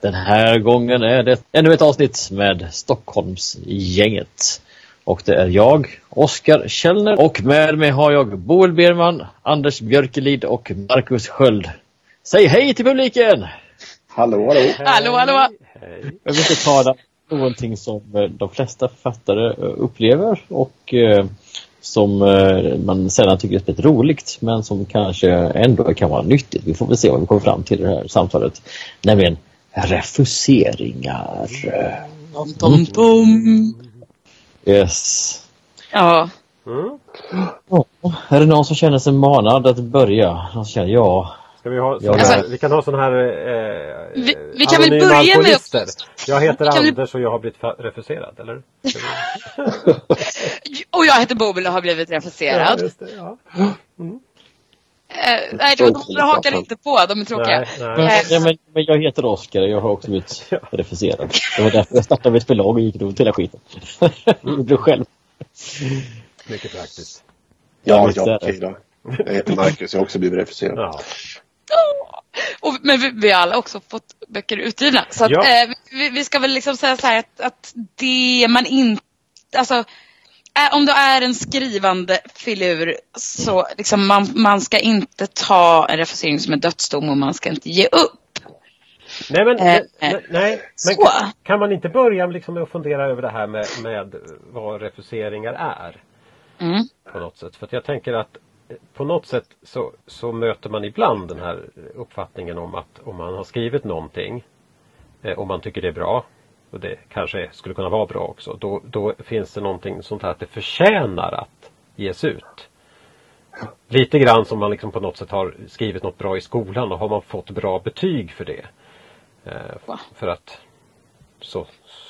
Den här gången är det ännu ett avsnitt med Stockholmsgänget. Och det är jag, Oskar Källner och med mig har jag Boel Berman, Anders Björkelid och Marcus Sköld. Säg hej till publiken! Hallå, hallå! Hallå, hallå! Jag vill inte tala någonting som eh, de flesta författare eh, upplever och eh, som man sällan tycker är speciellt roligt men som kanske ändå kan vara nyttigt. Vi får väl se vad vi kommer fram till i det här samtalet. Nämligen refuseringar. Tom, tom, tom. Yes. Ja. Oh, är det någon som känner sig manad att börja? Någon som känner, ja. Ska vi, ha Ja, här, alltså- vi kan ha sån här eh, Vi- vi kan väl börja med Jag heter Kan vi- Anders och jag har blivit refuserad, eller? Och jag heter Bobil och har blivit refuserad. just det, ja. Eh, nej, de, de hakar inte på. De är tråkiga. Nej, Men, nej. ja, men, men jag heter Oskar jag har också blivit refuserad. Det var därför jag startade mitt förlag och gick runt hela skiten. Jag gjorde det själv. Mycket praktiskt. Ja, ja, det. okej då. Jag heter Marcus, jag har också blivit refuserad. Ja. Och, men vi, vi har alla också fått böcker utgivna. Så att, Ja. eh, vi, vi ska väl liksom säga så här att, att det man inte... Alltså, om du är en skrivande filur så liksom man, man ska inte ta en refusering som en dödsdom och man ska inte ge upp. Nej, men, Eh, nej, men kan, kan man inte börja liksom med att fundera över det här med, med vad refuseringar är? Mm. På något sätt. För jag tänker att eh, på något sätt så, så möter man ibland den här uppfattningen om att om man har skrivit någonting eh, och man tycker det är bra och det kanske skulle kunna vara bra också. Då, då finns det någonting sånt här att det förtjänar att ges ut. Lite grann som man liksom på något sätt har skrivit något bra i skolan och har man fått bra betyg för det. Eh, för att så,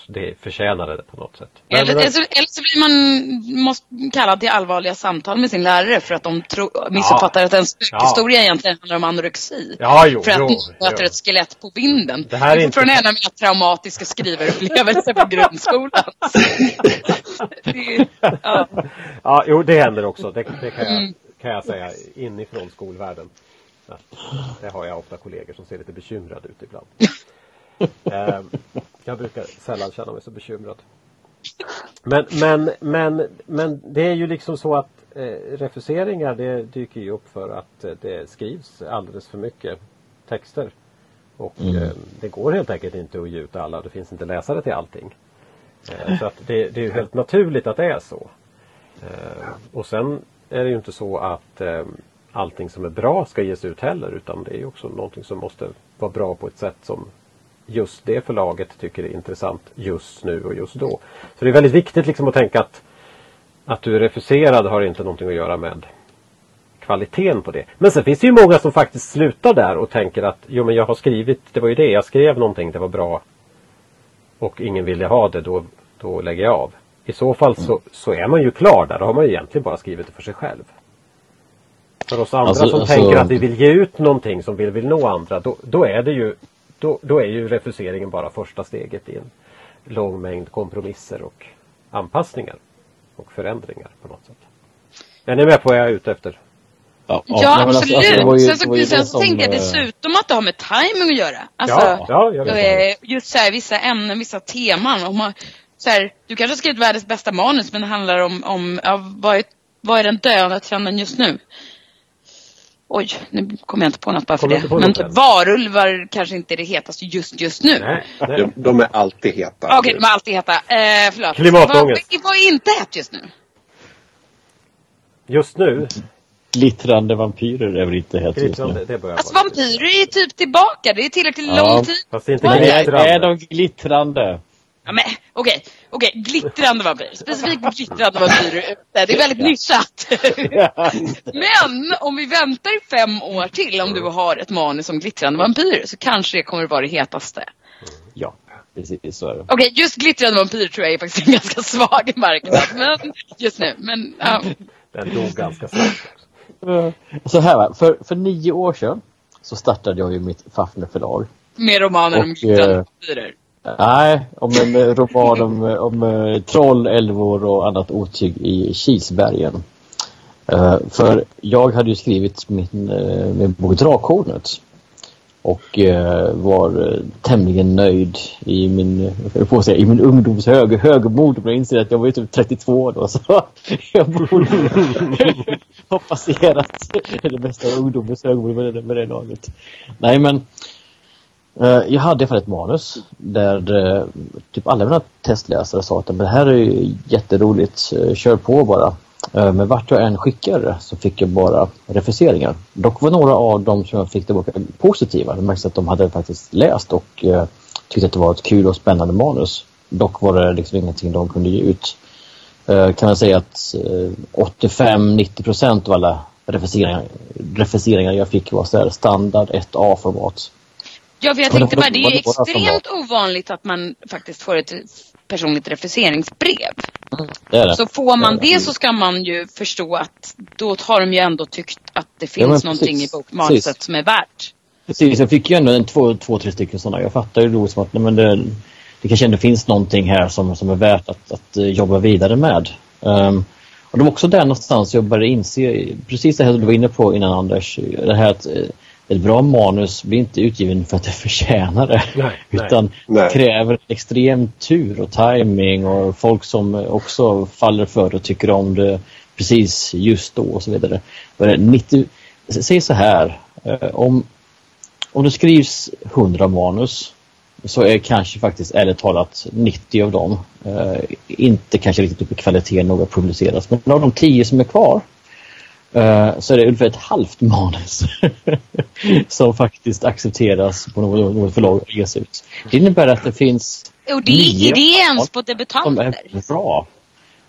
det förtjänar det på något sätt. Eller, Men- men- eller, så, blir man måste, kallad till allvarliga samtal med sin lärare för att de tro, missuppfattar att en spökhistoria egentligen handlar om anorexi. Ja, jo, för att jo, de möter ett skelett på vinden. Det här är inte- fortfarande en av mina traumatiska skrivarupplevelser på grundskolan. det, ja. Ja, jo det händer också. Det, det kan, jag, Mm. kan jag säga inifrån skolvärlden. Det har jag ofta kollegor som ser lite bekymrade ut ibland. eh, jag brukar sällan känna mig så bekymrad. Men, men, men, men det är ju liksom så att eh, refuseringar det dyker ju upp för att eh, det skrivs alldeles för mycket texter. Och Mm. eh, det går helt enkelt inte att ge ut alla. Det finns inte läsare till allting. Så att det, det är ju helt naturligt att det är så. Och sen är det ju inte så att allting som är bra ska ges ut heller utan det är ju också någonting som måste vara bra på ett sätt som just det förlaget tycker är intressant just nu och just då. Så det är väldigt viktigt liksom att tänka att att du är refuserad har inte någonting att göra med kvaliteten på det. Men sen finns det ju många som faktiskt slutar där och tänker att jo men jag har skrivit, det var ju det, jag skrev någonting, det var bra och ingen ville ha det, då, då lägger jag av. I så fall så, så är man ju klar där, då har man ju egentligen bara skrivit det för sig själv. För oss andra Alltså- som alltså- tänker att vi vill ge ut någonting som vi vill nå andra, då, då är det ju då, då är ju refuseringen bara första steget i en lång mängd kompromisser och anpassningar och förändringar på något sätt. Är ni med på vad jag är ute efter? Ja, Ja, alltså- absolut. alltså, ju- sen så, ju sen det så som, tänker jag eh, dessutom att det har med timing att göra. Alltså, ja, ja, jag vet. eh, just så här, vissa ämnen, vissa teman. Om man, så här, du kanske har skrivit världens bästa manus men det handlar om, om ja, vad, är, vad är den döende trenden just nu? Oj, nu kommer jag inte på något bara för Kommer det. Men än. varulvar kanske inte är det hetaste just just nu. Nej. De, de är alltid heta. Okej, de är alltid heta. Eh, förlåt. Klimatångest. Vad, vad är inte hett just nu? Just nu, Glittrande vampyrer är väl inte helt just nu. det börjar Alltså vampyrer är typ tillbaka. Det är tillräckligt Ja. lång tid. Fast det är inte Nej, glittrande. är de glittrande? Ja, men okej, okej, glittrande vampyr. Specifikt glittrande vampyrer. Det är väldigt nischat. Men om vi väntar i fem år till om du har ett manus om glittrande vampyrer så kanske det kommer att vara det hetaste. ja. precis så är det. Okej, just glittrande vampyr tror jag är faktiskt en ganska svag marknad. Men just nu. Men ja. Den dog ganska snabbt. Så här va, för, för nio år sedan så startade jag ju mitt Fafner förlag. Mer romaner om Och, glittrande eh, vampyrer. Nej, om en eh, roman om, eh, om eh, troll, älvor och annat otyg i Kilsbergen. Uh, för jag hade ju skrivit min, uh, min bok Drakhornet. Och uh, var tämligen nöjd i min, på säga, i min ungdoms hög, högmod. Men jag inser att jag var ju typ 32 då så jag borde ha passerat det bästa av ungdomens högmod med det, med det laget. Nej men Eh, jag hade i alla fall ett manus där eh, typ alla mina testläsare sa att det här är jätteroligt, eh, kör på bara. Men vart jag än skickade så fick jag bara refuseringar. Dock var några av dem som jag fick tillbaka positiva. Det märktes att de hade faktiskt läst och tyckte att det var ett kul och spännande manus. Dock var det liksom ingenting de kunde ge ut. Kan man säga att 85-90 procent av alla refuseringar, refuseringar jag fick var så här standard 1A-format. Ja, för jag tänkte bara, det är extremt ovanligt att man faktiskt får ett personligt refuseringsbrev. Det det. Så får man Det är det så ska man ju förstå att då har de ju ändå tyckt att det Ja, finns men någonting i bokmanuset som är värt. Precis, jag fick ju ändå en, två, två, tre stycken sådana. Jag fattar ju då som att nej, men det, det kanske ändå finns någonting här som, som är värt att, att eh, jobba vidare med. Ehm, och det var också där någonstans jag började inse, precis det här du var inne på innan Anders, det här att eh, ett bra manus blir inte utgiven för att det förtjänar det. Nej, utan Nej. kräver extrem tur och timing och folk som också faller för och tycker om det precis just då och så vidare. Men 90, säg så här, eh, om, om det skrivs 100 manus så är kanske faktiskt ärligt talat 90 av dem eh, inte kanske riktigt uppe i kvalitet nog att publiceras. Men av de 10 som är kvar så är det ungefär ett halvt manus som faktiskt accepteras på något, något förlag och ges ut. Det innebär att det finns Och det är, är det ens på debutanter? bra.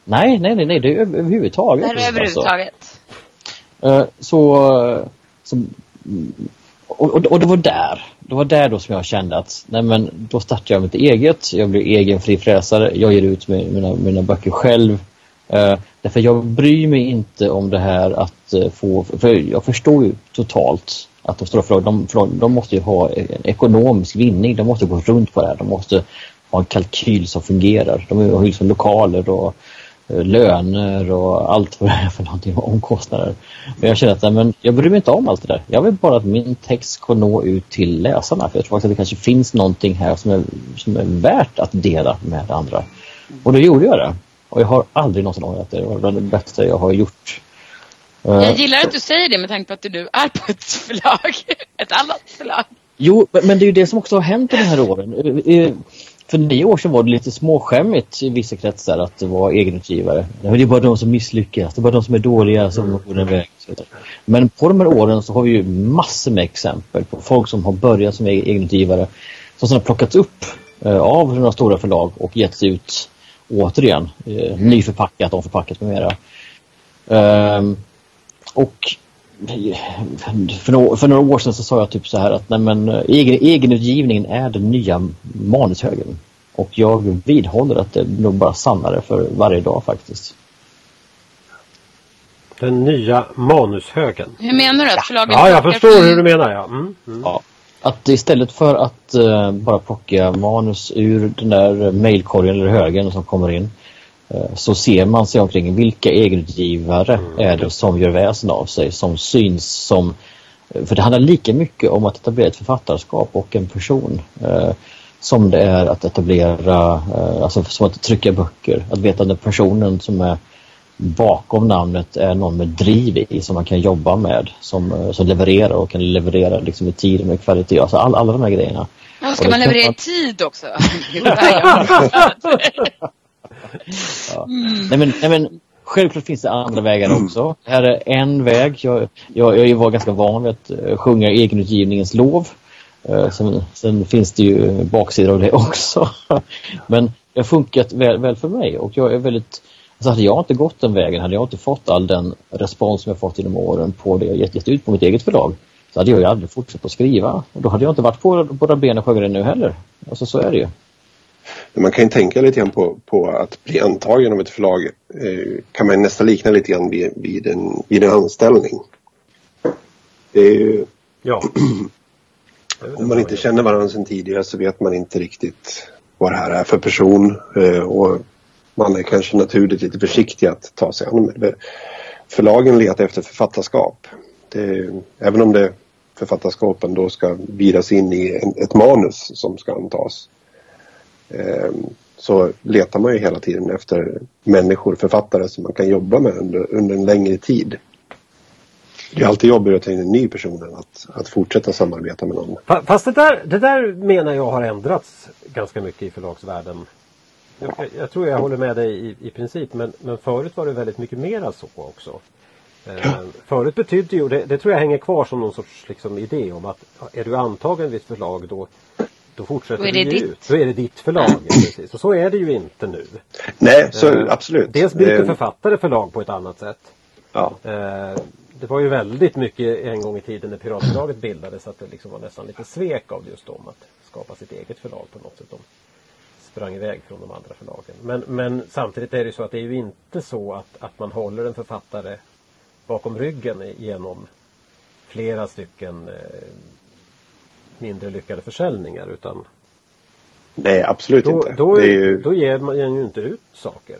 Nej, nej, nej, nej det är över- överhuvudtaget. Det är Alltså. överhuvudtaget. Eh, Så, så och, och, och det var där, det var där då som jag kände att nej men då startar jag mitt eget, jag blir egen frifräsare, jag ger ut mi- mina, mina böcker själv. Uh, därför jag bryr mig inte om det här att eh, få, för jag förstår ju totalt att de stora förlagen, de, de måste ju ha en ekonomisk vinning, de måste gå runt på det här, de måste ha en kalkyl som fungerar. De har ju liksom lokaler och eh, löner och allt vad det är för någonting, omkostnader. Men jag känner att men jag bryr mig inte om allt det där. Jag vill bara att min text ska nå ut till läsarna. För jag tror faktiskt att det kanske finns någonting här som är, som är värt att dela med andra. Och då gjorde jag det. Och jag har aldrig någonsin ångrat det. Det var bland det bästa jag har gjort. Eh, Jag gillar att du säger det med tanke på att du nu är på ett förlag. Ett annat förlag. Jo, men det är ju det som också har hänt de här åren. Eh, eh, För nio år sedan var det lite småskämmigt i vissa kretsar att vara egenutgivare. Det är bara de som misslyckas, det är bara de som är dåliga som går den vägen. Men på de här åren så har vi ju massor med exempel på folk som har börjat som egenutgivare som sedan har plockats upp av några stora förlag och getts ut återigen. Eh, nyförpackat, omförpackat med mera. Ehm, och för några, för några år sedan så sa jag typ så här att nej men, eh, egen, egenutgivningen är den nya manushögen. Och jag vidhåller att det nog bara sannare för varje dag faktiskt. Den nya manushögen. Hur menar du? Att förlagen Ja, jag förstår hur du menar ja. Mm, mm. Ja. Att istället för att eh, bara plocka manus ur den där mailkorgen eller högen som kommer in eh, så ser man sig omkring vilka egenutgivare är det som gör väsen av sig, som syns som eh, för det handlar lika mycket om att etablera ett författarskap och en person eh, som det är att etablera, alltså som att trycka böcker. Att veta den personen som är bakom namnet är någon med driv i som man kan jobba med som, eh, som levererar och kan leverera liksom i tid och med kvalitet. Alltså all, alla de här grejerna. Ja, ska man leverera i man- tid också? Där jag- Nej, men, nej, men, självklart finns det andra vägar också. Det här är en väg. Jag, jag, jag var ganska van vid att eh, sjunga egenutgivningens lov. Eh, Sen, sen finns det ju baksidor av det också. Men det har funkat väl, väl för mig och jag är väldigt Alltså hade jag inte gått den vägen, hade jag inte fått all den respons som jag fått genom åren på det jag gett, gett ut på mitt eget förlag så hade jag ju aldrig fortsatt att skriva. Och då hade jag inte varit på båda benen sjungit nu heller. Alltså så är det ju. Man kan ju tänka lite grann på, på att bli antagen av ett förlag. Eh, kan man nästan likna lite grann vid, vid, en, vid en anställning. Det är ju, Ja. om man inte känner varandra sedan tidigare så vet man inte riktigt vad det här är för person. Eh, och man är kanske naturligt lite försiktig att ta sig an med det. Förlagen letar efter författarskap. Det, även om det författarskapen då ska viras in i en, ett manus som ska antas. Eh, så letar man ju hela tiden efter människor, författare som man kan jobba med under, under en längre tid. Det är alltid jobbigare att ta in en ny person än att, att fortsätta samarbeta med någon. Fast det där, det där menar jag har ändrats ganska mycket i förlagsvärlden. Jag, jag- tror jag håller med dig i, i princip men, men förut var det väldigt mycket mera så också. Eh, förut betydde ju, det, det tror jag hänger kvar som någon sorts liksom, idé om att är du antagen vid ett förlag då, då fortsätter Då är du det ditt. ut. Då är det ditt förlag. precis. Och så är det ju inte nu. Nej, så Eh, absolut. Dels byter Eh, författare förlag på ett annat sätt. ja. Eh, det var ju väldigt mycket en gång i tiden när Piratförlaget bildades att det liksom var nästan lite svek av just dem att skapa sitt eget förlag på något sätt. De sprang iväg från de andra förlagen. Men, men samtidigt är det ju så att det är ju inte så att, att man håller en författare bakom ryggen genom flera stycken eh, mindre lyckade försäljningar utan Nej, absolut då, inte. då, det är ju, då ger man ju inte ut saker.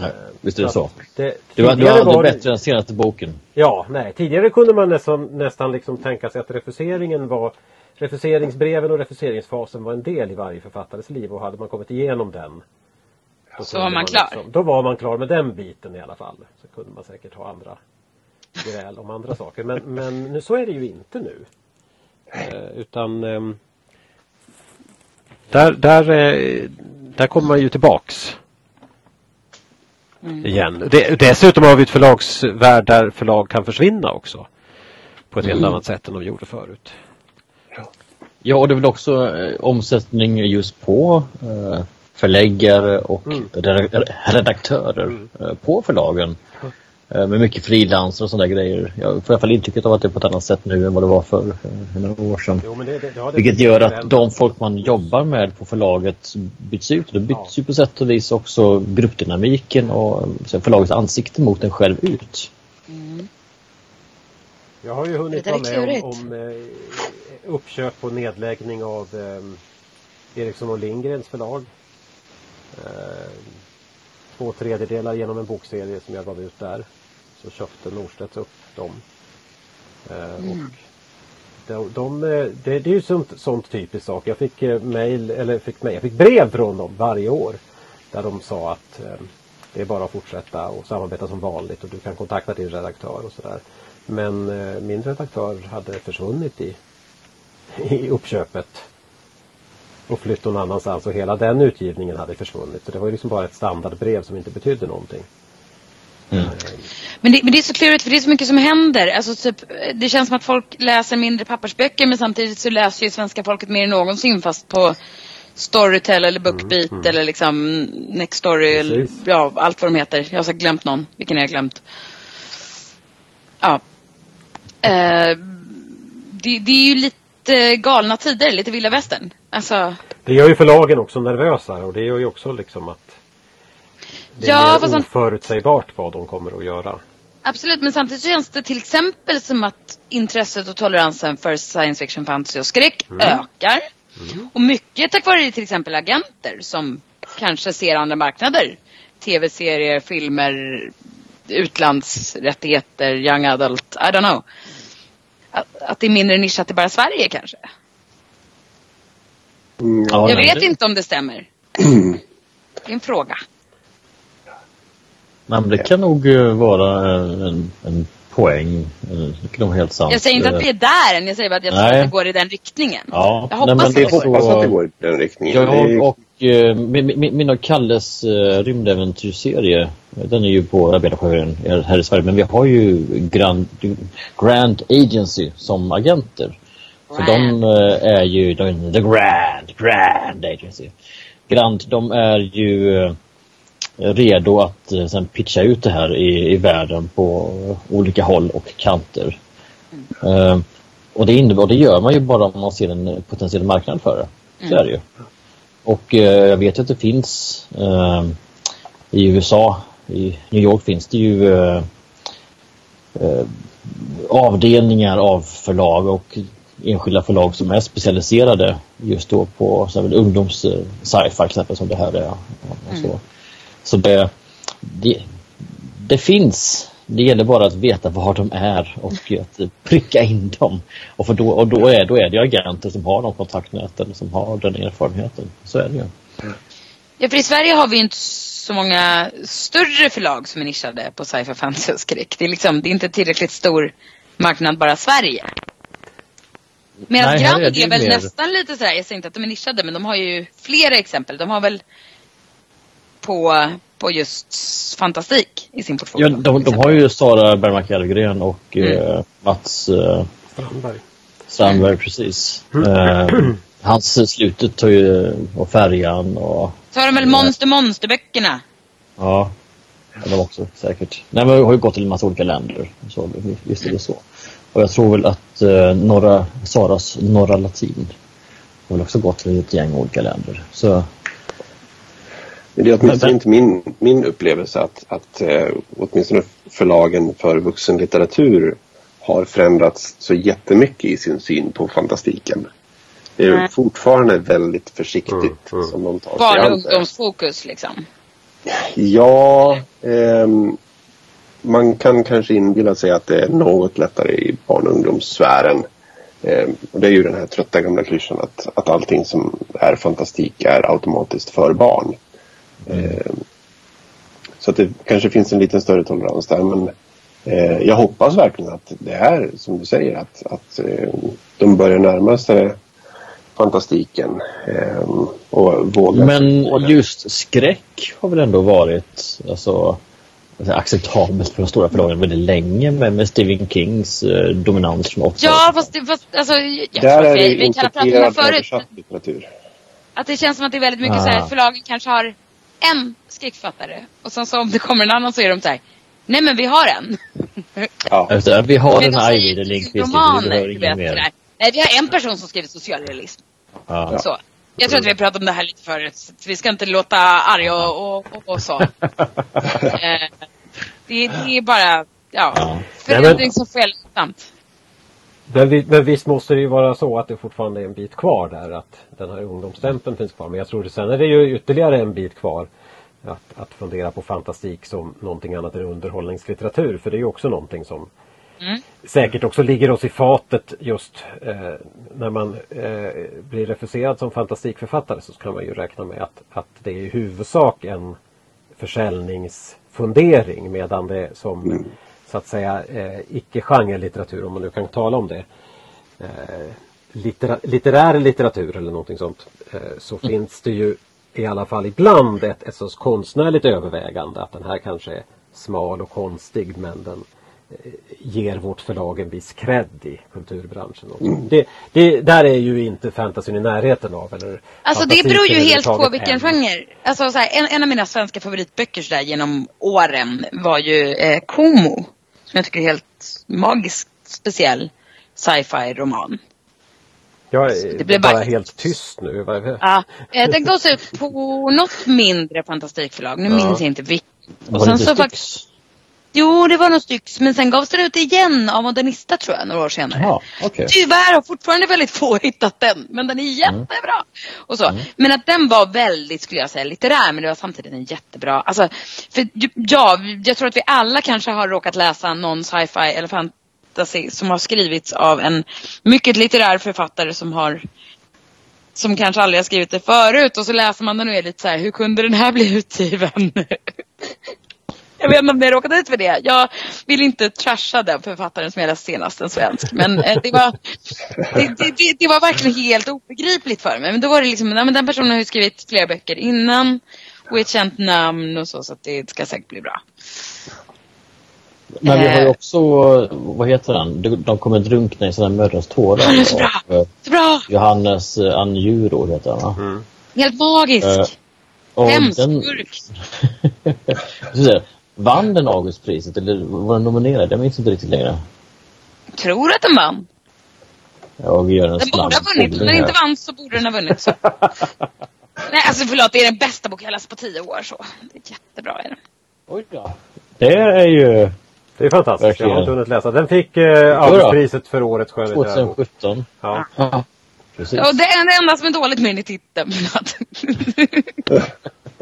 Nej, visst är det så. Det, Du var, du var aldrig var bättre än senaste boken. Ja, nej. Tidigare kunde man nästan, nästan liksom tänka sig att refuseringen var Refuseringsbreven och refuseringsfasen var en del i varje författares liv och hade man kommit igenom den Så var man klar. Liksom, då var man klar med den biten i alla fall. Så kunde man säkert ha andra gräl om andra saker. Men, men nu, så är det ju inte nu. Eh, utan ehm, där, där, eh, där kommer man ju tillbaks. Igen. Det, dessutom har vi ett förlagsvärld där förlag kan försvinna också. På ett helt annat sätt än de gjorde förut. Ja, och det är väl också eh, omsättning just på eh, förläggare och Mm. re- redaktörer eh, på förlagen. Eh, med mycket frilansare och sådana grejer. Jag får i alla fall intrycket av att det är på ett annat sätt nu än vad det var för eh, några år sedan. Jo, men det, det, ja, det Vilket gör att de folk man jobbar med på förlaget byts ut. Det byts ju på sätt och vis också gruppdynamiken och eh, så förlagets ansikte mot en själv ut. Jag har ju hunnit vara med om, om eh, uppköp och nedläggning av eh, Eriksson och Lindgrens förlag. Eh, två tredjedelar genom en bokserie som jag gav ut där. Så köpte Norstedts upp dem. Eh, och de, de, eh, det, det är ju sånt, sånt typiskt sak. Jag fick eh, mail, eller fick, mail, jag fick brev från dem varje år. Där de sa att eh, det är bara att fortsätta och samarbeta som vanligt och du kan kontakta din redaktör och sådär. Men eh, min redaktör hade försvunnit i, i uppköpet. Och flytt någon annanstans och hela den utgivningen hade försvunnit. Så det var ju liksom bara ett standardbrev som inte betydde någonting. Men det, men det är så klurigt för det är så mycket som händer. Alltså typ, det känns som att folk läser mindre pappersböcker men samtidigt så läser ju svenska folket mer än någonsin fast på Storytel eller Bookbeat eller liksom Nextory eller ja, allt vad de heter. Jag har säkert glömt någon. Vilken har jag glömt? Ja. Eh, det, det är ju lite galna tider, lite vilda västern. Alltså, Det gör ju förlagen också nervösare och det gör ju också liksom att det är Ja, mer fast han- oförutsägbart vad de kommer att göra. Absolut, men samtidigt känns det till exempel som att intresset och toleransen för science fiction, fantasy och skräck ökar. Och mycket tack vare till exempel agenter som kanske ser andra marknader. Tv-serier, filmer, utlandsrättigheter, young adult, I don't know. Att, att det är mindre nischat till bara Sverige kanske. mm, Ja, Jag nej, vet det- inte om det stämmer. Det är en fråga. Nej, men det kan nog eh, vara en, en poäng. Eh, Det kan nog helt sant. Jag säger inte att vi är där än, jag säger bara att jag tror Nej. att det går i den riktningen. Ja, Jag nej, hoppas men att det det så- hoppas att det går i den riktningen. Det Jag och eh, min, min, och Kalles eh, rymdäventyrsserie, eh, den är ju på Arbetarsjön här i Sverige, men vi har ju Grand, Grand Agency som agenter. Så de eh, är ju de, the Grand, Grand Agency. Grand, de är ju eh, redo att eh, sen pitcha ut det här i, i världen på olika håll och kanter. Eh, och det innebär, och det gör man ju bara om man ser en potentiell marknad för det. Så är det ju. Och eh, jag vet att det finns eh, i USA, i New York finns det ju eh, eh, avdelningar av förlag och enskilda förlag som är specialiserade just då på ungdoms eh, sci-fi exempel som det här är. Och så Mm. så det, det, det finns. Det gäller bara att veta var de är och att pricka in dem. Och, för då, och då, är, då är det agenter som har de kontaktnäten, som har den erfarenheten. Så är det ju. Ja, för i Sverige har vi inte så många större förlag som är nischade på sci-fi, fantasy och skräck. Det är, liksom, det är inte tillräckligt stor marknad bara Sverige. Medan Nej, Grand är är, väl mer- nästan lite sådär, jag säger inte att de är nischade, men de har ju flera exempel. De har väl på, på just fantastik i sin portfölj. Ja, de, de har ju Sara Bergmark Elfgren och eh, Mats eh, Strandberg. Strandberg precis. Eh, hans slutet har ju, och Färjan och Så har de väl Monster Monster-böckerna. Ja, ja, de också säkert. Nej, men jag har ju gått till en massa olika länder. Så visst är det så. Och jag tror väl att eh, norra, Saras Norra Latin har väl också gått till ett gäng olika länder. Så det är åtminstone inte min, min upplevelse att, att eh, åtminstone förlagen för vuxenlitteratur har förändrats så jättemycket i sin syn på fantastiken. Det är Nej. fortfarande väldigt försiktigt Mm, mm. som de tar sig Barn och ungdomsfokus liksom. Ja, ehm, man kan kanske inbilla sig att det är något lättare i barn och ungdomssfären. Ehm, och det är ju den här trötta gamla klyschan att, att allting som är fantastik är automatiskt för barn. Ehm, så att det kanske finns en liten större tolerans där. Men eh, jag hoppas verkligen att det är som du säger att, att eh, de börjar närma sig fantastiken ehm, och vågar Men det. just skräck har väl ändå varit alltså, alltså, acceptabelt för de stora förlagen väldigt länge med, med Stephen Kings eh, dominans från 80 Ja, fast, det, fast alltså, jag tror Där att är vi, det vi kan ha pratat om det förut. litteratur. Att det känns som att det är väldigt mycket Ah. så här, förlagen kanske har en skräckförfattare. Och sen så om det kommer en annan så är de så här, nej men vi har en. Ja. Alltså, vi har Men den de här säger Ivy Lindqvist, vi romaner, behöver vet, mer. Nej, vi har en person som skriver socialrealism. Ja. Så. Jag tror att vi har pratat om det här lite förut. Så vi ska inte låta arga och, och, och, så. eh, det, det är bara, ja, Ja. förändring som sker långsamt. Men, men visst måste det ju vara så att det fortfarande är en bit kvar där. Att den här ungdomsstämpeln finns kvar. Men jag tror att sen är det ju ytterligare en bit kvar. Att, att fundera på fantastik som någonting annat än underhållningslitteratur. För det är ju också någonting som Mm. säkert också ligger oss i fatet just eh, när man eh, blir refuserad som fantastikförfattare så kan man ju räkna med att, att det är i huvudsak en försäljningsfundering medan det som så att säga eh, icke-genrelitteratur, om man nu kan tala om det, eh, littera, litterär litteratur eller någonting sånt, eh, så finns det ju i alla fall ibland ett, ett sorts konstnärligt övervägande att den här kanske är smal och konstig men den ger vårt förlag en viss cred i kulturbranschen. Så. Det, det, där är ju inte fantasyn i närheten av. Eller Alltså det beror ju helt på vilken än. genre. Alltså så här, en, en av mina svenska favoritböcker så där, genom åren var ju eh, Como. Som jag tycker är helt magiskt speciell sci-fi roman. Jag Det är blev bara bara- helt tyst nu. Ja, eh, den gavs ut på något mindre fantastikförlag. Nu minns jag inte vilket. Och det sen så faktiskt, jo det var något stycks. Men sen gavs den ut igen av Modernista tror jag, några år senare. Jaha, okej. Tyvärr har fortfarande väldigt få hittat den. Men den är jättebra. Och så. Men att den var väldigt, skulle jag säga, litterär. Men det var samtidigt en jättebra. Alltså, för ja, jag tror att vi alla kanske har råkat läsa någon sci-fi eller fantasy som har skrivits av en mycket litterär författare som har som kanske aldrig har skrivit det förut och så läser man den och är lite så här, hur kunde den här bli utgiven? Jag vet inte om ni råkat ut för det. Jag vill inte trasha den författaren som jag läste senast, en svensk. Men eh, det, var, det, det, det, det var verkligen helt obegripligt för mig. Men då var det liksom, nej, men den personen har ju skrivit flera böcker innan och ett känt namn och så, så att det ska säkert bli bra. Men vi har ju Eh. också, vad heter den? De, kommer drunkna i sina mödrars tårar. Ja, det är så bra. Och, eh, Så bra! Johannes Anjuro heter han va? Mm. Helt magisk! Och Hemsk den- skurk! Jag Vann den Augustpriset eller var den nominerad? Jag minns inte riktigt längre. Tror att den vann. Jag gör en Den borde ha vunnit. Om den inte vann så borde den ha vunnit. Så. Nej, alltså förlåt, det är den bästa bok jag läst på tio år. Så. Det är jättebra. Är det. Oj då. Det är ju Det är fantastiskt. Verkligen. Jag har inte hunnit läsa. Den fick eh, Augustpriset för årets skönlitterära bok. 2017. Ja. Ja, precis. Och det är det enda som är dåligt med den i titeln.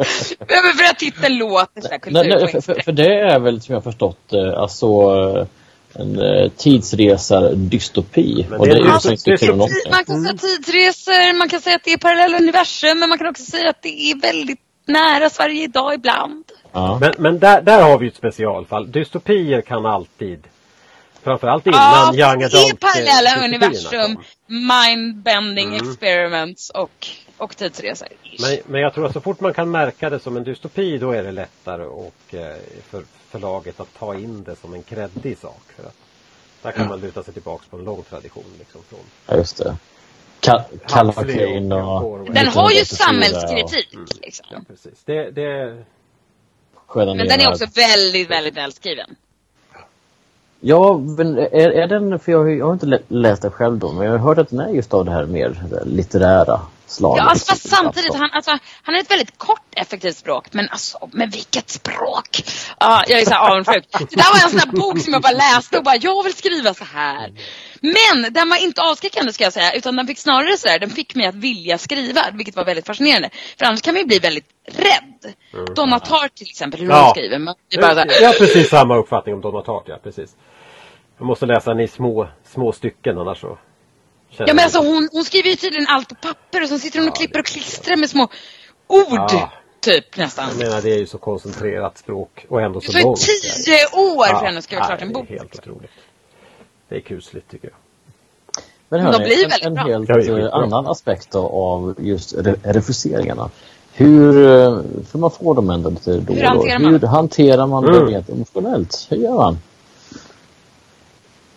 Men för att titeln låter sådär Nej, nej, för, för, det är väl som jag har förstått eh, alltså eh, en eh, tidsresar-dystopi. Och det är ju alltså så inte kul. Man kan säga tidsresor, man kan säga att det är parallella universum, men man kan också säga att det är väldigt nära Sverige idag ibland. Ja. Men, men där, där har vi ett specialfall. Dystopier kan alltid Framförallt innan Ja, Young Adult parallella eh, dystopierna universum, mind-bending Mm. experiments och, och tidsresor. Men, men jag tror att så fort man kan märka det som en dystopi då är det lättare och, eh, för förlaget att ta in det som en kreddig sak. För att där kan man luta sig tillbaks på en lång tradition. Liksom, från Ja, just det. Ka- Kalla Kane och- och... och- Den har ju 1984 samhällskritik. Ja, Liksom. precis. Det, det, Men den är också väldigt, väldigt välskriven. Ja, men är, är den, för jag, jag har inte lä- läst den själv då, men jag har hört att den är just av det här mer litterära slaget. Ja, alltså, fast samtidigt, han, alltså, han har ett väldigt kort effektivt språk. Men alltså, men vilket språk! Ja, jag är så avundsjuk. Det där var en sån där bok som jag bara läste och bara, jag vill skriva så här. Men den var inte avskräckande ska jag säga, utan den fick snarare så här, den fick mig att vilja skriva, vilket var väldigt fascinerande. För annars kan man ju bli väldigt rädd. Donna Tartt till exempel, hur Mm. Ja. hon skriver. Man bara så jag har precis samma uppfattning om Donna Tartt, ja, precis. Jag måste läsa den i små, små stycken annars så känner Ja men alltså hon, hon skriver ju tydligen allt på papper och så sitter hon och klipper och klistrar med små ord. Ja. Typ nästan. Jag menar det är ju så koncentrerat språk och ändå Det så tar ju långt. tio år för henne att skriva Ja, klart en det bok. är helt otroligt. Det är kusligt tycker jag. Men de hörni, blir en, väldigt en helt det annan aspekt då av just re refuseringarna. Hur, eh, för man får dem ändå lite då och Hur då. hanterar man Hur hanterar man Mm. det rent emotionellt? Hur gör man?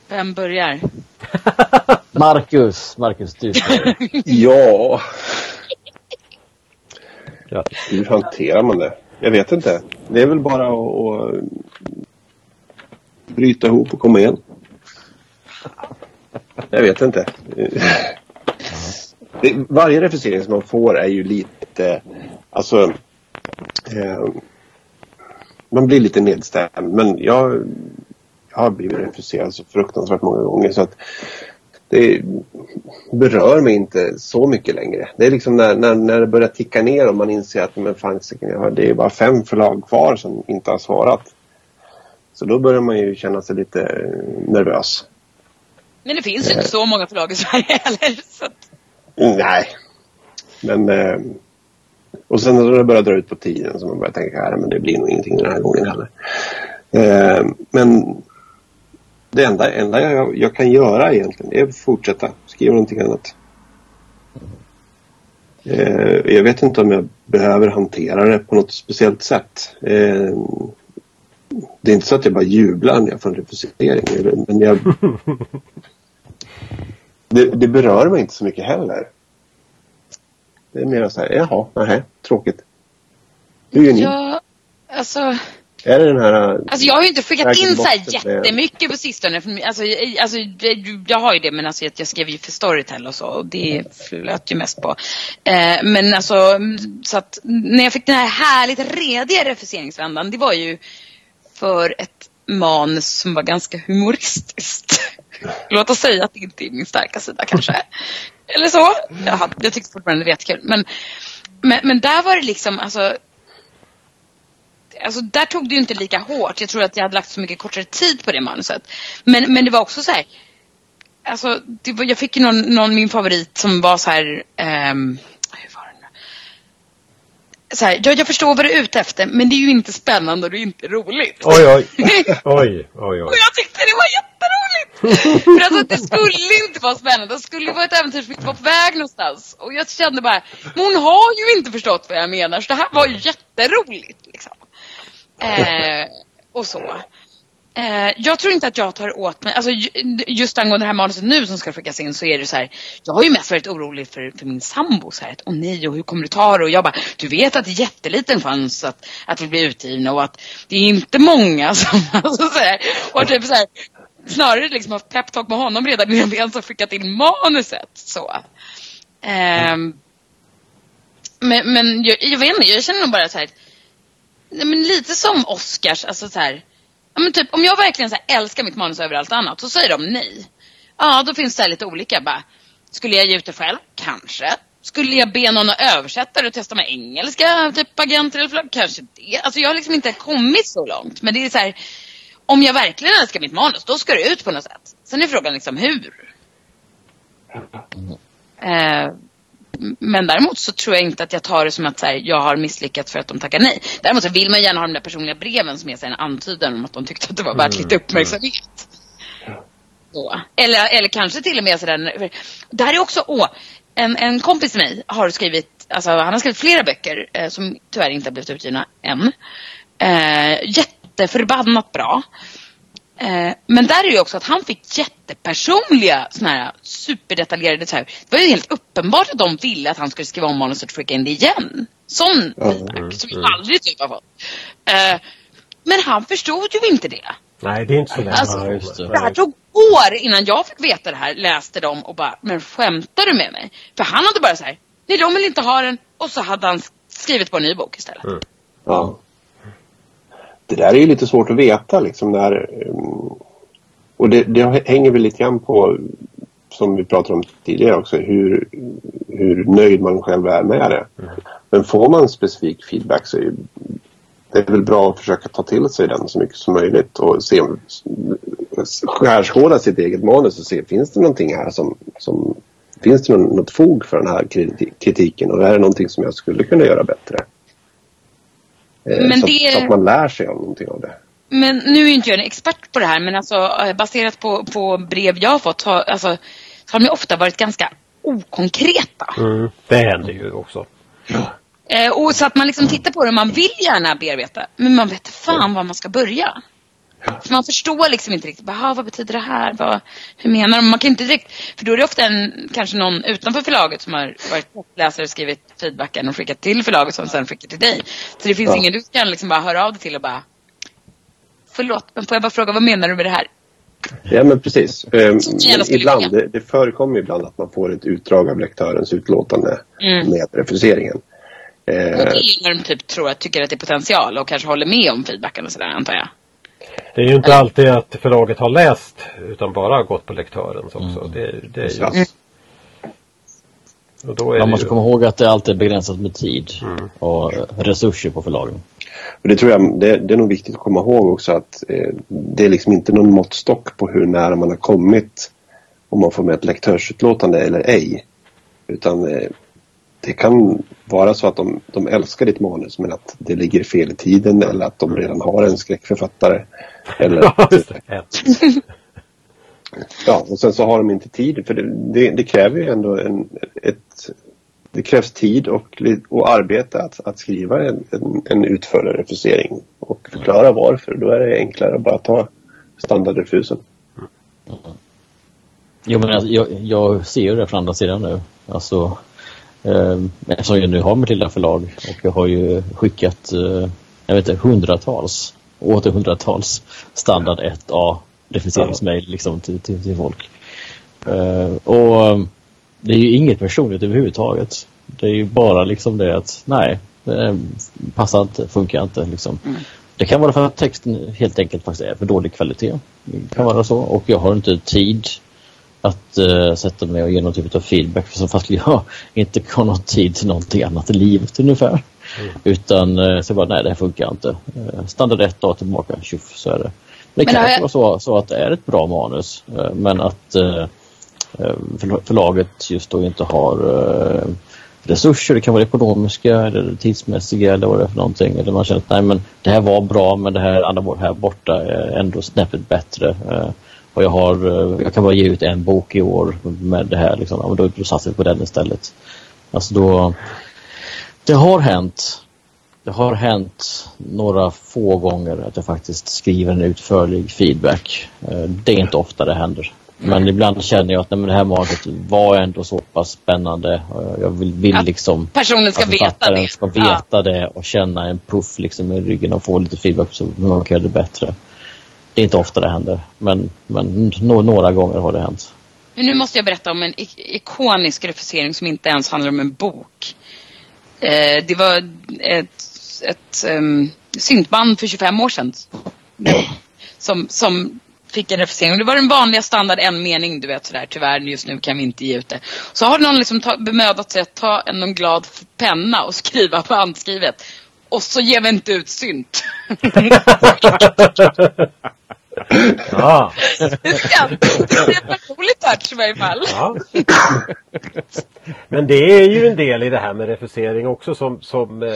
Vem börjar? Marcus, Marcus du. Ja, hur hanterar man det? Jag vet inte. Det är väl bara att, att bryta ihop och komma igen. Jag vet inte. Det, varje refusering som man får är ju lite, alltså, eh, man blir lite nedstämd. Men jag, jag har blivit refuserad så fruktansvärt många gånger så att det berör mig inte så mycket längre. Det är liksom när, när, när det börjar ticka ner och man inser att men fan, det är bara fem förlag kvar som inte har svarat. Så då börjar man ju känna sig lite eh, nervös. Men det finns ju inte så många förlag i Sverige heller. Så att, Nej. Men... Eh, och sen när det börjar dra ut på tiden så man börjar tänka att men det blir nog ingenting den här gången heller. Eh, men det enda, enda jag, jag kan göra egentligen är att fortsätta skriva någonting annat. Eh, jag vet inte om jag behöver hantera det på något speciellt sätt. Eh, det är inte så att jag bara jublar när jag får en refusering. Men jag, det, det berör mig inte så mycket heller. Det är mer så här, jaha, nej, tråkigt. Hur gör ni? ja, alltså, Är det den här... alltså jag har ju inte skickat in så här jättemycket på sistone. Alltså, jag- alltså, jag har ju det men alltså, jag skrev ju för Storytel och så och det flöt ju mest på. Eh, men alltså så att när jag fick den här härligt rediga refuseringsvändan det var ju för ett manus som var ganska humoristiskt. Låt oss säga att det inte är min starka sida kanske. Eller så. Jag, hade, jag tyckte fortfarande det var jättekul. Men, men, men där var det liksom, alltså Alltså där tog det ju inte lika hårt. Jag tror att jag hade lagt så mycket kortare tid på det manuset. Men, men det var också så här. Alltså, var, jag fick ju någon, någon, min favorit som var så här. nu? Så här, jag, jag förstår vad du är ute efter men det är ju inte spännande och det är inte roligt. Oj, oj. Oj, oj, Och oj. jag tyckte det var jätteroligt! För alltså det skulle inte vara spännande. Det skulle vara ett äventyr som inte var på väg någonstans. Och jag kände bara, men hon har ju inte förstått vad jag menar. Så det här var ju jätteroligt. Liksom. Eh, och så. Eh, jag tror inte att jag tar åt mig, alltså just angående det här manuset nu som ska skickas in så är det så här. Jag har ju mest varit orolig för, för min sambo så här, att åh nej och hur kommer du ta det? Och jag bara, du vet att det är jätteliten chans att, att vi blir utgivna och att det är inte många som, alltså så här, och typ så här, snarare liksom haft peptalk med honom redan innan vi ens har skickat in manuset så. Eh, Men, men jag, jag vet inte, jag känner nog bara så här. Nej, men lite som Oscars, alltså så här. Ja, men typ, om jag verkligen så här, älskar mitt manus över allt annat, så säger de nej. Ja, då finns det lite olika. Bara, skulle jag ge ut det själv? Kanske. Skulle jag be någon att översätta det och testa med engelska, typ agenter eller förlag? Kanske det. Alltså jag har liksom inte kommit så långt. Men det är så här, om jag verkligen älskar mitt manus, då ska det ut på något sätt. Sen är frågan liksom hur. Eh, men däremot så tror jag inte att jag tar det som att här, jag har misslyckats för att de tackar nej. Däremot så vill man gärna ha de där personliga breven som är så här, en antydan om att de tyckte att det var värt lite uppmärksamhet. Så. Eller, eller kanske till och med sådär. Det här är också, åh, en, en kompis till mig har skrivit, alltså han har skrivit flera böcker eh, som tyvärr inte har blivit utgivna än. Eh, jätteförbannat bra. Eh, men där är ju också att han fick jättepersonliga såna här superdetaljerade så här. Det var ju helt uppenbart att de ville att han skulle skriva om manuset och skicka in det igen. Sån feedback som jag aldrig typ har fått. Eh, men han förstod ju inte det. Nej, det är inte så lätt. Alltså, Ja, det här tog år innan jag fick veta det här, läste dem och bara, men skämtar du med mig? För han hade bara så här, nej de vill inte ha den. Och så hade han skrivit på en ny bok istället. Mm. Ja. Det där är ju lite svårt att veta liksom när um, och det, det hänger väl lite grann på som vi pratade om tidigare också hur, hur nöjd man själv är med det. Men får man specifik feedback så är det är väl bra att försöka ta till sig den så mycket som möjligt och se, skärskåda sitt eget manus och se finns det någonting här som, som finns det någon, något fog för den här kriti- kritiken och är det någonting som jag skulle kunna göra bättre? Eh, Men så, det- så att man lär sig av någonting av det. Men nu är inte jag en expert på det här, men alltså eh, baserat på, på brev jag har fått har, alltså, så har de ju ofta varit ganska okonkreta. Mm, det händer ju också. Eh, och så att man liksom tittar på det man vill gärna bearbeta, men man vet fan var man ska börja. För man förstår liksom inte riktigt, bara, "Ah, vad betyder det här? Vad, hur menar de? Man kan inte direkt, för då är det ofta en, kanske någon utanför förlaget som har varit läsare och skrivit feedbacken och skickat till förlaget som sen skickar till dig. Så det finns Ja. ingen du kan liksom bara höra av dig till och bara Förlåt, men får jag bara fråga, vad menar du med det här? Ja men precis. Men skulle ibland, det, det förekommer ibland att man får ett utdrag av lektörens utlåtande Mm. med refuseringen. Och det är när de typ tror att tycker att det är potential och kanske håller med om feedbacken och sådär antar jag. Det är ju inte alltid att förlaget har läst utan bara gått på lektörens också. Det, det är ju, ja. och då är Man det måste ju, komma ihåg att det alltid är begränsat med tid Mm. och resurser på förlagen. Och det tror jag det, det är nog viktigt att komma ihåg också att eh, det är liksom inte någon måttstock på hur nära man har kommit om man får med ett lektörsutlåtande eller ej. Utan eh, det kan vara så att de, de älskar ditt manus men att det ligger fel i tiden eller att de redan har en skräckförfattare. Eller, Ja, ja, och sen så har de inte tid för det, det, det kräver ju ändå en, ett det krävs tid och, och arbete att, att skriva en, en, en utförlig refusering och förklara varför. Då är det enklare att bara ta standardrefusen. Jo, men alltså, jag, jag ser ju det från andra sidan nu. Alltså, eftersom jag nu har mitt lilla förlag och jag har ju skickat eh, jag vet inte, hundratals, åter hundratals standard 1A refuseringsmail liksom, till, till, till folk. Eh, och eh, det är ju inget personligt överhuvudtaget. Det är ju bara liksom det att nej, det passar inte, funkar inte. Liksom. Det kan vara för att texten helt enkelt faktiskt är för dålig kvalitet. Det kan vara så. Och jag har inte tid att uh, sätta mig och ge någon typ av feedback för så fast jag inte har någon tid till någonting annat i livet ungefär. Utan uh, så bara, nej det här funkar inte. Uh, standard ett dag tillbaka, tjoff så är det. Det Men kan har också jag- vara så, så att det är ett bra manus eh, men att förla- förlaget just då inte har resurser. Det kan vara ekonomiska eller tidsmässiga eller vad det är för någonting. Eller man känner att nej men det här var bra men det här andra var här borta är ändå snäppet bättre. Och jag, har, eh, jag kan bara ge ut en bok i år med det här. Liksom. Ja, men då, då satsar vi på den istället. Alltså då, det har hänt. Det har hänt några få gånger att jag faktiskt skriver en utförlig feedback. Eh, Det är inte ofta det händer. Men ibland känner jag att nej, men det här manuset var ändå så pass spännande. Eh, Jag vill, vill Att liksom Personen ska att veta det. ska veta det och känna en puff liksom i ryggen och få lite feedback så man kan göra det bättre. Det är inte ofta det händer, men, men några gånger har det hänt. Men nu måste jag berätta om en ikonisk refusering som inte ens handlar om en bok. Eh, det var ett, ett um, syntband för 25 år sedan. Som, som fick en refusering. Det var den vanliga standard en mening, du vet sådär, tyvärr just nu kan vi inte ge ut det. Så har någon liksom ta, bemödat sig att ta en glad penna och skriva på handskrivet. Och så ger vi inte ut synt. Ja, det är en rolig touch i varje fall. ja. Men det är ju en del i det här med refusering också som, som, eh,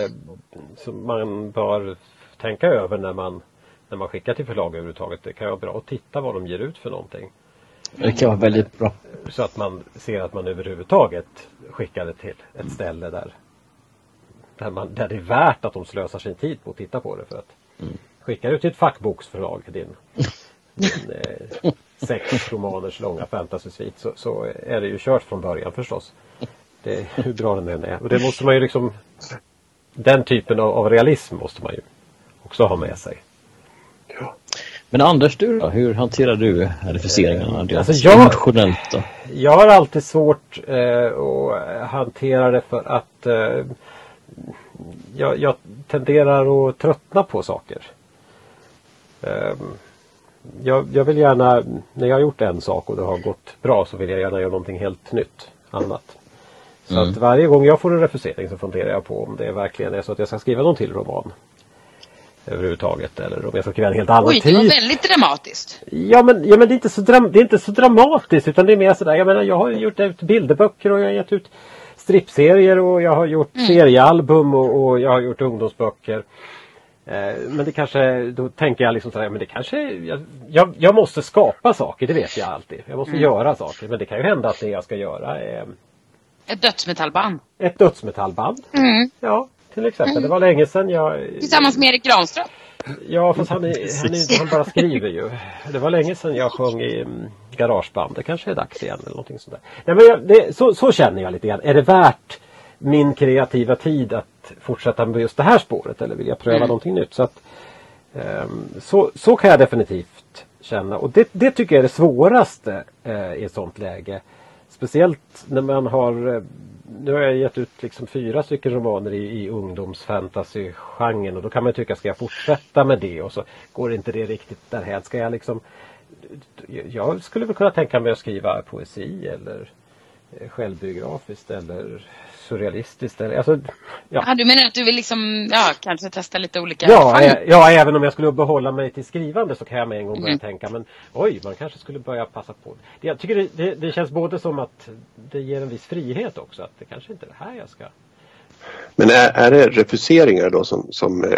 som man bör tänka över när man, när man skickar till förlag överhuvudtaget. Det kan vara bra att titta vad de ger ut för någonting. Det kan vara väldigt bra. Så att man ser att man överhuvudtaget skickar det till ett ställe där, där, man, där det är värt att de slösar sin tid på att titta på det. För att Skickar du till ett fackboksförlag din, din eh, sex romaners långa fantasy-svit så, så är det ju kört från början förstås. Det, hur bra den än är. Och det måste man ju liksom Den typen av, av realism måste man ju också ha med sig. Men Anders, du då? Hur hanterar du refuseringarna? Det Alltså, jag- Emotionellt då? Jag har alltid svårt eh, att hantera det för att eh, jag, jag tenderar att tröttna på saker. Ehm, jag, jag vill gärna, när jag har gjort en sak och det har gått bra så vill jag gärna göra någonting helt nytt, annat. Så att varje gång jag får en refusering så funderar jag på om det verkligen är så att jag ska skriva någon till roman. Överhuvudtaget eller om jag ska skriva en helt annan Oj, det var väldigt dramatiskt. Ja men, ja, men det, är inte så dram- det är inte så dramatiskt utan det är mer sådär. Jag menar jag har gjort ut bilderböcker och jag har gett ut strippserier och jag har gjort seriealbum och, och jag har gjort ungdomsböcker. Eh, men det kanske, då tänker jag liksom sådär, men det kanske, jag, jag, jag måste skapa saker, det vet jag alltid. Jag måste göra saker. Men det kan ju hända att det jag ska göra är Ett dödsmetallband. ett dödsmetallband. Mm. Ja, till exempel. Det var länge sedan jag Tillsammans med Erik Granström. Ja fast han, är, han, är, han bara skriver ju. Det var länge sedan jag sjöng i mm, garageband. Det kanske är dags igen eller någonting sånt där. Nej, men jag, det, så, så känner jag lite grann. Är det värt min kreativa tid att fortsätta med just det här spåret eller vill jag pröva någonting nytt? Så, att, ehm, så, så kan jag definitivt känna. Och det, det tycker jag är det svåraste eh, i ett sånt läge. Speciellt när man har eh, nu har jag gett ut liksom fyra stycken romaner i, i ungdomsfantasygenren och då kan man tycka, ska jag fortsätta med det? Och så går inte det riktigt därhän. Ska jag liksom Jag skulle väl kunna tänka mig att skriva poesi eller eh, självbiografiskt eller surrealistiskt. Eller, alltså, ja. Ja, du menar att du vill liksom, ja, kanske testa lite olika Ja, ä- ja, även om jag skulle behålla mig till skrivande så kan jag med en gång börja Mm. tänka men oj, man kanske skulle börja passa på. Det- Jag tycker det, det, det känns både som att det ger en viss frihet också. Att det kanske inte är det här jag ska Men är, är det refuseringar då som, som eh,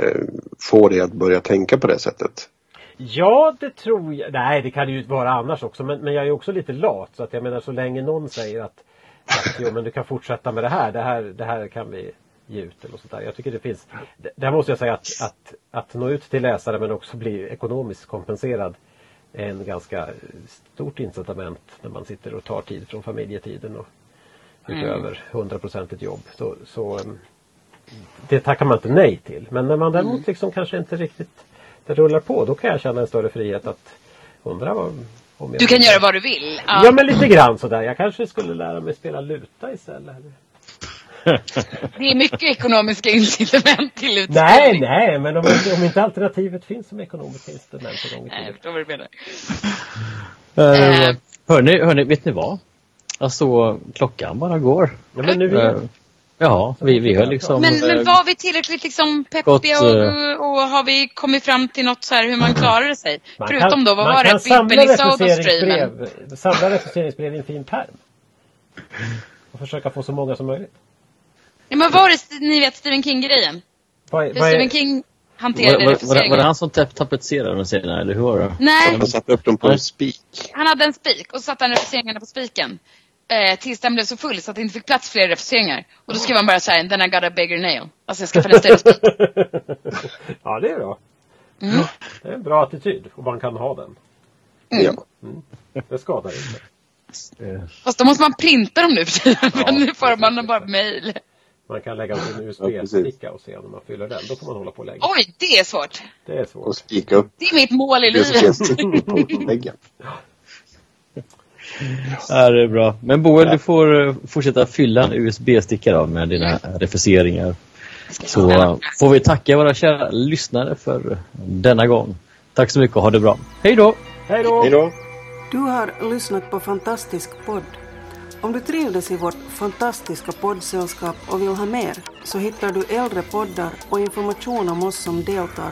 får dig att börja tänka på det sättet? Ja, det tror jag. Nej, det kan det ju vara annars också. Men, men jag är också lite lat. Så att jag menar så länge någon säger att, att jo, men du kan fortsätta med det här. Det här, det här kan vi ge ut eller sånt där. Jag tycker det finns. Där måste jag säga att, att, att nå ut till läsare men också bli ekonomiskt kompenserad är en ganska stort incitament när man sitter och tar tid från familjetiden och utöver 100% ett jobb. Så, så um, det tackar man inte nej till. Men när man däremot liksom kanske inte riktigt det rullar på då kan jag känna en större frihet att undra vad, Du kan göra vad du vill. Ja. Ja men lite grann sådär. Jag kanske skulle lära mig spela luta istället. Det är mycket ekonomiska incitament till utställning. Nej, nej, men om, inte- om inte alternativet finns som ekonomiska instrument en gång i Nej, jag förstår vad du menar. Eh, Eh. hörni, hörni, vet ni vad? Alltså, klockan bara går. Ja, men nu Eh, igen. Ja, vi, vi har liksom... Men, men eh, var vi tillräckligt liksom peppiga Gott, och, och har vi kommit fram till något så här hur man klarar sig? Man Förutom kan- då, vad man var det? samla Bibbeli Soda-streamen. Samla refuseringsbrev i en fin pärm. Och försöka få så många som möjligt. Ja, men var det, ni vet Stephen King-grejen? Är- Stephen King var, hanterade var, var, det- var det han som tapetserade den serien, eller hur var det? Nej, Han satte upp dem på en spik. han hade en spik och så satte han refuseringarna på spiken. Eh, tills den blev så full så att det inte fick plats fler refuseringar. Och då skrev han bara så här, then I got a bigger nail. Alltså jag skaffade en större spik. ja, det är bra. Mm. Det är en bra attityd och man kan ha den. Ja. Det skadar inte. Fast då måste man printa dem nu för tiden. nu får man dem bara mail. Man kan lägga en USB-sticka och se om man fyller den. Då får man hålla på länge. Oj, det är svårt. Det är Och svårt. spika upp Det är mitt mål i livet. Ja, det är bra. Men Boel, du får eh, fortsätta fylla en USB-sticka då med dina refuseringar. Så eh, får vi tacka våra kära lyssnare för denna gång. Tack så mycket och ha det bra. Hej då! Hej då! Hej då! Du har lyssnat på Fantastisk podd. Om du trivdes i vårt fantastiska poddsällskap och vill ha mer så hittar du äldre poddar och information om oss som deltar